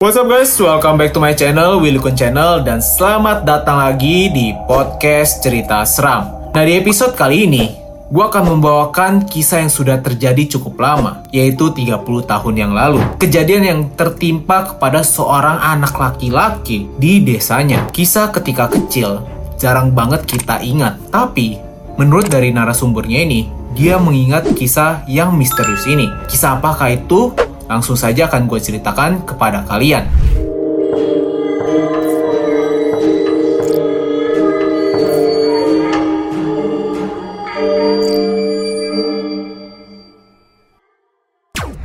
What's up guys, welcome back to my channel, Willy Kun Channel, dan selamat datang lagi di podcast cerita seram. Nah di episode kali ini, gue akan membawakan kisah yang sudah terjadi cukup lama, yaitu 30 tahun yang lalu. Kejadian yang tertimpa kepada seorang anak laki-laki di desanya. Kisah ketika kecil, jarang banget kita ingat, tapi menurut dari narasumbernya ini, dia mengingat kisah yang misterius ini. Kisah apakah itu? Langsung saja akan gue ceritakan kepada kalian.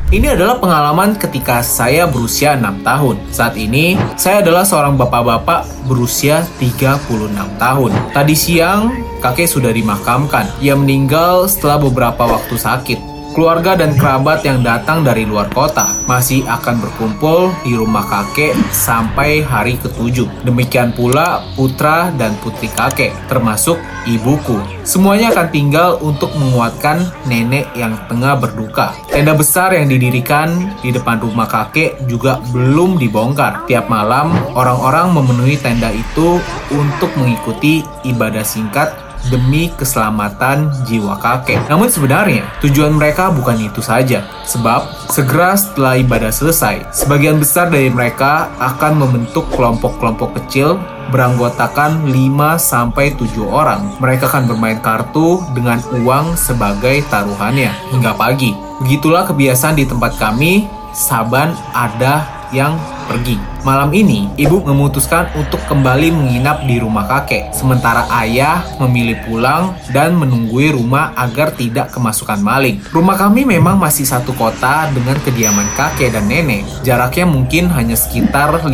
Ini adalah pengalaman ketika saya berusia 6 tahun. Saat ini, saya adalah seorang bapak-bapak berusia 36 tahun. Tadi siang, kakek sudah dimakamkan. Ia meninggal setelah beberapa waktu sakit keluarga dan kerabat yang datang dari luar kota masih akan berkumpul di rumah kakek sampai hari ketujuh. Demikian pula putra dan putri kakek, termasuk ibuku. Semuanya akan tinggal untuk menguatkan nenek yang tengah berduka. Tenda besar yang didirikan di depan rumah kakek juga belum dibongkar. Tiap malam, orang-orang memenuhi tenda itu untuk mengikuti ibadah singkat demi keselamatan jiwa kakek. Namun sebenarnya tujuan mereka bukan itu saja, sebab segera setelah ibadah selesai, sebagian besar dari mereka akan membentuk kelompok-kelompok kecil beranggotakan 5 sampai 7 orang. Mereka akan bermain kartu dengan uang sebagai taruhannya hingga pagi. Begitulah kebiasaan di tempat kami, Saban ada yang pergi. Malam ini, ibu memutuskan untuk kembali menginap di rumah kakek, sementara ayah memilih pulang dan menunggui rumah agar tidak kemasukan maling. Rumah kami memang masih satu kota dengan kediaman kakek dan nenek. Jaraknya mungkin hanya sekitar 15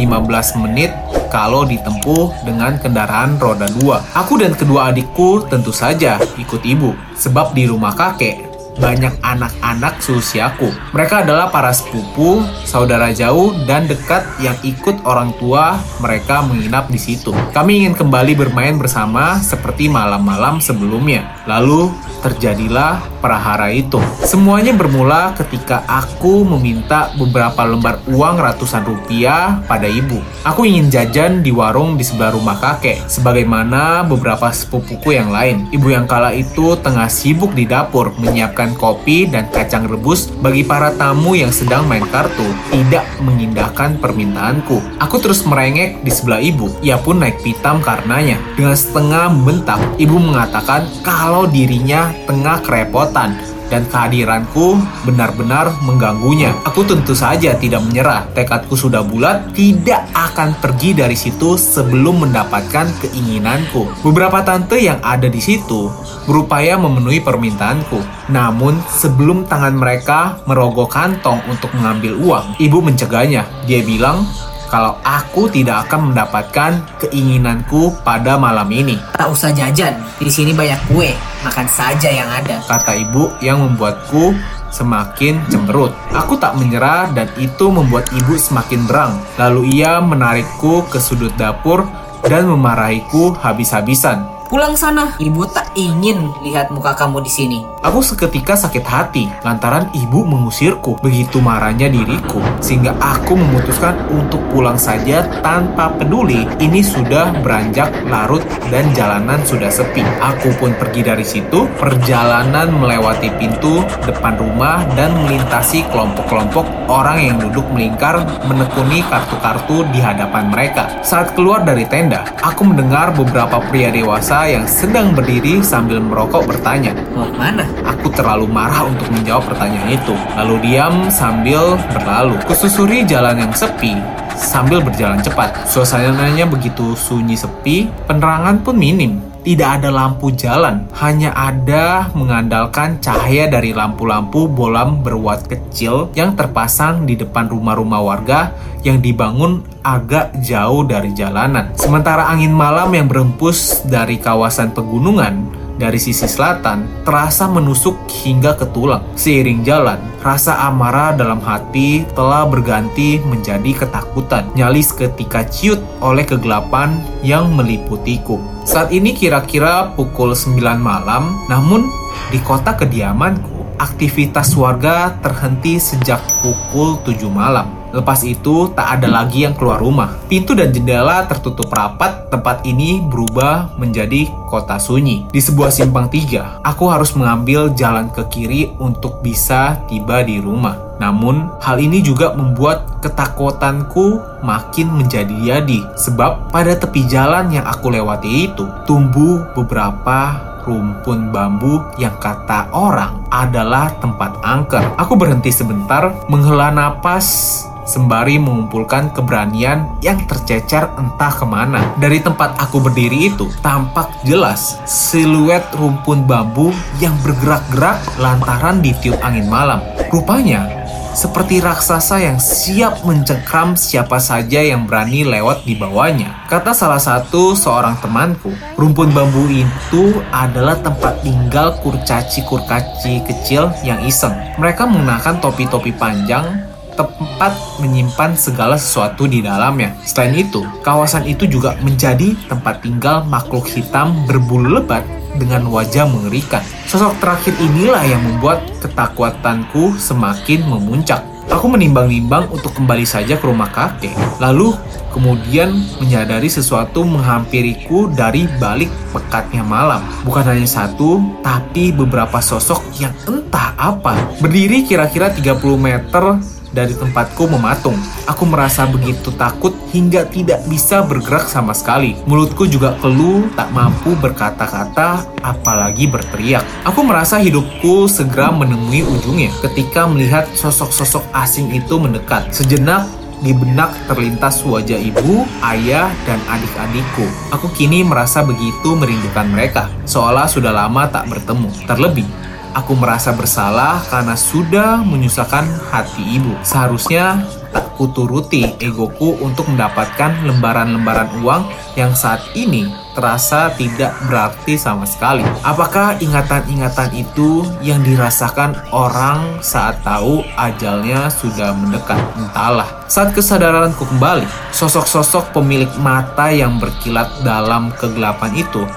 menit kalau ditempuh dengan kendaraan roda dua. Aku dan kedua adikku tentu saja ikut ibu, sebab di rumah kakek banyak anak-anak seusiaku. Mereka adalah para sepupu, saudara jauh, dan dekat yang ikut orang tua mereka menginap di situ. Kami ingin kembali bermain bersama seperti malam-malam sebelumnya. Lalu terjadilah prahara itu. Semuanya bermula ketika aku meminta beberapa lembar uang ratusan rupiah pada ibu. Aku ingin jajan di warung di sebelah rumah kakek, sebagaimana beberapa sepupuku yang lain. Ibu yang kala itu tengah sibuk di dapur menyiapkan kopi dan kacang rebus bagi para tamu yang sedang main kartu, tidak mengindahkan permintaanku. Aku terus merengek di sebelah ibu. Ia pun naik pitam karenanya. Dengan setengah membentak, ibu mengatakan kalau dirinya tengah kerepotan dan kehadiranku benar-benar mengganggunya. Aku tentu saja tidak menyerah. Tekadku sudah bulat, tidak akan pergi dari situ sebelum mendapatkan keinginanku. Beberapa tante yang ada di situ berupaya memenuhi permintaanku. Namun, sebelum tangan mereka merogoh kantong untuk mengambil uang, ibu mencegahnya. Dia bilang, kalau aku tidak akan mendapatkan keinginanku pada malam ini. Tak usah jajan, di sini banyak kue, makan saja yang ada. Kata ibu yang membuatku semakin cemberut. Aku tak menyerah dan itu membuat ibu semakin berang. Lalu ia menarikku ke sudut dapur dan memarahiku habis-habisan. Pulang sana, ibu tak ingin lihat muka kamu di sini. Aku seketika sakit hati lantaran ibu mengusirku. Begitu marahnya diriku, sehingga aku memutuskan untuk pulang saja tanpa peduli. Ini sudah beranjak larut dan jalanan sudah sepi. Aku pun pergi dari situ. Perjalanan melewati pintu depan rumah dan melintasi kelompok-kelompok orang yang duduk melingkar menekuni kartu-kartu di hadapan mereka. Saat keluar dari tenda, aku mendengar beberapa pria dewasa yang sedang berdiri sambil merokok bertanya. Mau mana? Aku terlalu marah untuk menjawab pertanyaan itu. Lalu diam sambil berlalu. Kususuri jalan yang sepi sambil berjalan cepat. Suasananya begitu sunyi sepi, penerangan pun minim. Tidak ada lampu jalan, hanya ada mengandalkan cahaya dari lampu-lampu bolam berwatt kecil yang terpasang di depan rumah-rumah warga yang dibangun agak jauh dari jalanan. Sementara angin malam yang berembus dari kawasan pegunungan dari sisi selatan terasa menusuk hingga ke tulang. Seiring jalan, rasa amarah dalam hati telah berganti menjadi ketakutan. Nyalis ketika ciut oleh kegelapan yang meliputiku. Saat ini kira-kira pukul 9 malam, namun di kota kediamanku, aktivitas warga terhenti sejak pukul 7 malam. Lepas itu, tak ada lagi yang keluar rumah. Pintu dan jendela tertutup rapat, tempat ini berubah menjadi kota sunyi. Di sebuah simpang tiga, aku harus mengambil jalan ke kiri untuk bisa tiba di rumah. Namun, hal ini juga membuat ketakutanku makin menjadi-jadi. Sebab pada tepi jalan yang aku lewati itu, tumbuh beberapa rumpun bambu yang kata orang adalah tempat angker. Aku berhenti sebentar, menghela napas sembari mengumpulkan keberanian yang tercecer entah ke mana. Dari tempat aku berdiri itu, tampak jelas siluet rumpun bambu yang bergerak-gerak lantaran ditiup angin malam. Rupanya, seperti raksasa yang siap mencengkram siapa saja yang berani lewat di bawahnya. Kata salah satu seorang temanku, rumpun bambu itu adalah tempat tinggal kurcaci-kurcaci kecil yang iseng. Mereka mengenakan topi-topi panjang tempat menyimpan segala sesuatu di dalamnya. Selain itu, kawasan itu juga menjadi tempat tinggal makhluk hitam berbulu lebat dengan wajah mengerikan. Sosok terakhir inilah yang membuat ketakutanku semakin memuncak. Aku menimbang-nimbang untuk kembali saja ke rumah kakek. Lalu kemudian menyadari sesuatu menghampiriku dari balik pekatnya malam. Bukan hanya satu, tapi beberapa sosok yang entah apa. Berdiri kira-kira 30 meter dari tempatku mematung. Aku merasa begitu takut hingga tidak bisa bergerak sama sekali. Mulutku juga keluh, tak mampu berkata-kata, apalagi berteriak. Aku merasa hidupku segera menemui ujungnya ketika melihat sosok-sosok asing itu mendekat. Sejenak, di benak terlintas wajah ibu, ayah, dan adik-adikku. Aku kini merasa begitu merindukan mereka, seolah sudah lama tak bertemu. Terlebih, Aku merasa bersalah karena sudah menyusahkan hati ibu. Seharusnya tak kuturuti egoku untuk mendapatkan lembaran-lembaran uang yang saat ini terasa tidak berarti sama sekali. Apakah ingatan-ingatan itu yang dirasakan orang saat tahu ajalnya sudah mendekat? Entahlah. Saat kesadaranku kembali, sosok-sosok pemilik mata yang berkilat dalam kegelapan itu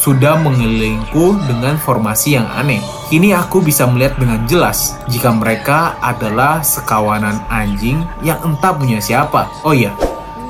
sudah mengelilingku dengan formasi yang aneh. Kini aku bisa melihat dengan jelas jika mereka adalah sekawanan anjing yang entah punya siapa. Oh iya,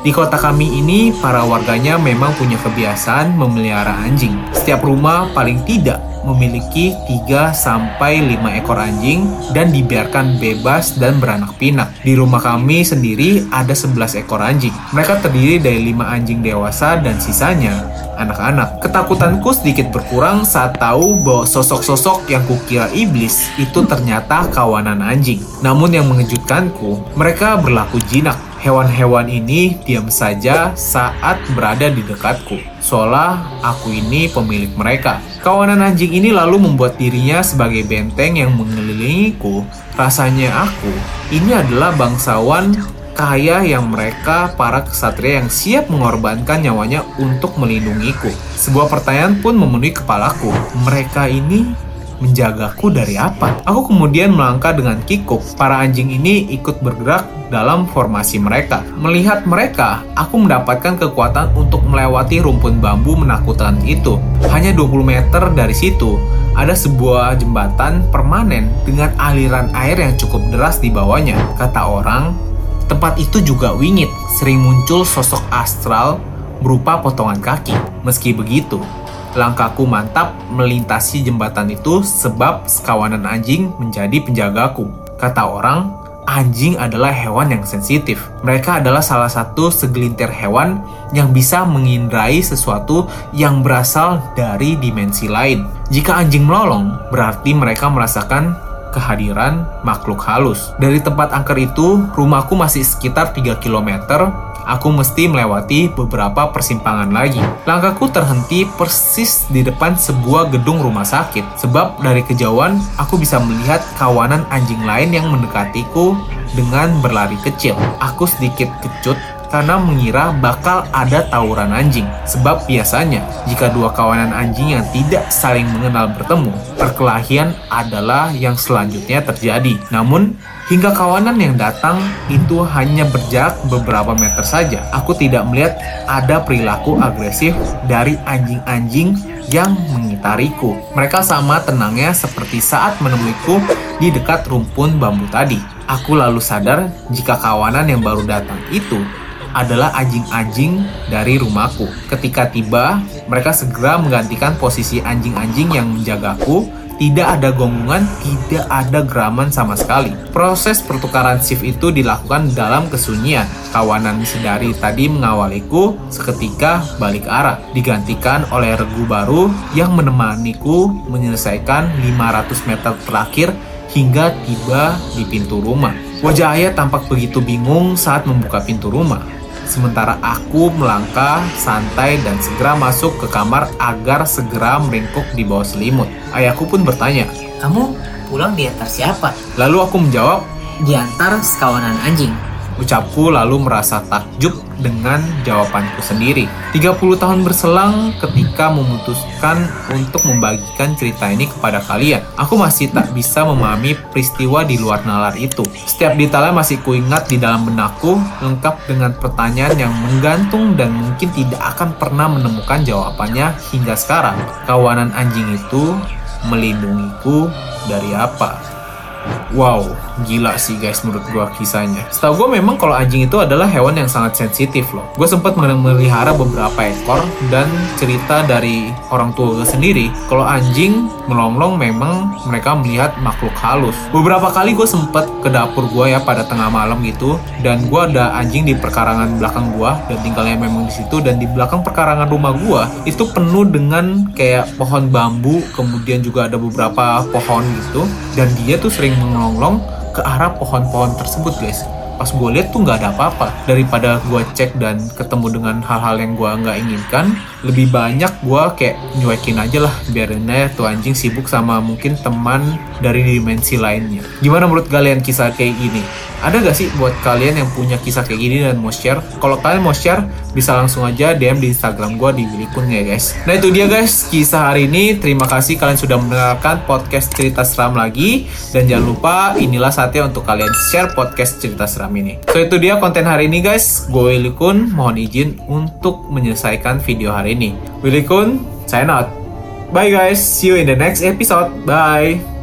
di kota kami ini, para warganya memang punya kebiasaan memelihara anjing. Setiap rumah paling tidak memiliki 3 sampai 5 ekor anjing dan dibiarkan bebas dan beranak pinak. Di rumah kami sendiri ada 11 ekor anjing. Mereka terdiri dari 5 anjing dewasa dan sisanya anak-anak. Ketakutanku sedikit berkurang saat tahu bahwa sosok-sosok yang kukira iblis itu ternyata kawanan anjing. Namun yang mengejutkanku, mereka berlaku jinak Hewan-hewan ini diam saja saat berada di dekatku, seolah aku ini pemilik mereka. Kawanan anjing ini lalu membuat dirinya sebagai benteng yang mengelilingiku. Rasanya aku ini adalah bangsawan kaya yang mereka para kesatria yang siap mengorbankan nyawanya untuk melindungiku. Sebuah pertanyaan pun memenuhi kepalaku. Mereka ini menjagaku dari apa? Aku kemudian melangkah dengan kikuk. Para anjing ini ikut bergerak dalam formasi mereka. Melihat mereka, aku mendapatkan kekuatan untuk melewati rumpun bambu menakutkan itu. Hanya 20 meter dari situ, ada sebuah jembatan permanen dengan aliran air yang cukup deras di bawahnya. Kata orang, tempat itu juga wingit, sering muncul sosok astral berupa potongan kaki. Meski begitu, Langkahku mantap melintasi jembatan itu sebab sekawanan anjing menjadi penjagaku. Kata orang, anjing adalah hewan yang sensitif. Mereka adalah salah satu segelintir hewan yang bisa mengindrai sesuatu yang berasal dari dimensi lain. Jika anjing melolong, berarti mereka merasakan kehadiran makhluk halus. Dari tempat angker itu, rumahku masih sekitar 3 km aku mesti melewati beberapa persimpangan lagi. Langkahku terhenti persis di depan sebuah gedung rumah sakit, sebab dari kejauhan aku bisa melihat kawanan anjing lain yang mendekatiku dengan berlari kecil. Aku sedikit kecut karena mengira bakal ada tawuran anjing. Sebab biasanya, jika dua kawanan anjing yang tidak saling mengenal bertemu, perkelahian adalah yang selanjutnya terjadi. Namun, hingga kawanan yang datang itu hanya berjarak beberapa meter saja. Aku tidak melihat ada perilaku agresif dari anjing-anjing yang mengitariku. Mereka sama tenangnya seperti saat menemuiku di dekat rumpun bambu tadi. Aku lalu sadar jika kawanan yang baru datang itu adalah anjing-anjing dari rumahku. Ketika tiba, mereka segera menggantikan posisi anjing-anjing yang menjagaku tidak ada gonggongan, tidak ada geraman sama sekali. Proses pertukaran shift itu dilakukan dalam kesunyian. Kawanan sedari tadi mengawaliku seketika balik arah, digantikan oleh regu baru yang menemaniku menyelesaikan 500 meter terakhir hingga tiba di pintu rumah. Wajah ayah tampak begitu bingung saat membuka pintu rumah. Sementara aku melangkah santai dan segera masuk ke kamar agar segera meringkuk di bawah selimut. Ayahku pun bertanya, Kamu pulang diantar siapa? lalu aku menjawab, Diantar sekawanan anjing. Ucapku lalu merasa takjub dengan jawabanku sendiri. 30 tahun berselang ketika memutuskan untuk membagikan cerita ini kepada kalian. Aku masih tak bisa memahami peristiwa di luar nalar itu. Setiap detailnya masih kuingat di dalam benakku, lengkap dengan pertanyaan yang menggantung dan mungkin tidak akan pernah menemukan jawabannya hingga sekarang. Kawanan anjing itu melindungiku dari apa? Wow, gila sih guys menurut gua kisahnya. Setahu gue memang kalau anjing itu adalah hewan yang sangat sensitif loh. Gue sempat melihara beberapa ekor dan cerita dari orang tua gue sendiri kalau anjing melonglong memang mereka melihat makhluk halus. Beberapa kali gue sempat ke dapur gue ya pada tengah malam gitu dan gue ada anjing di perkarangan belakang gue dan tinggalnya memang di situ dan di belakang perkarangan rumah gue itu penuh dengan kayak pohon bambu kemudian juga ada beberapa pohon gitu dan dia tuh sering mengelonglong ke arah pohon-pohon tersebut guys. Pas gue lihat tuh nggak ada apa-apa. Daripada gue cek dan ketemu dengan hal-hal yang gue nggak inginkan lebih banyak gue kayak nyuekin aja lah biarin aja tuh anjing sibuk sama mungkin teman dari dimensi lainnya. Gimana menurut kalian kisah kayak gini ada gak sih buat kalian yang punya kisah kayak gini dan mau share? Kalau kalian mau share bisa langsung aja DM di Instagram gue di Wilikun ya guys. Nah itu dia guys kisah hari ini. Terima kasih kalian sudah mendengarkan podcast cerita seram lagi. Dan jangan lupa inilah saatnya untuk kalian share podcast cerita seram ini. So itu dia konten hari ini guys. Gue Wilikun mohon izin untuk menyelesaikan video hari ini. Wilikun sign out. Bye guys. See you in the next episode. Bye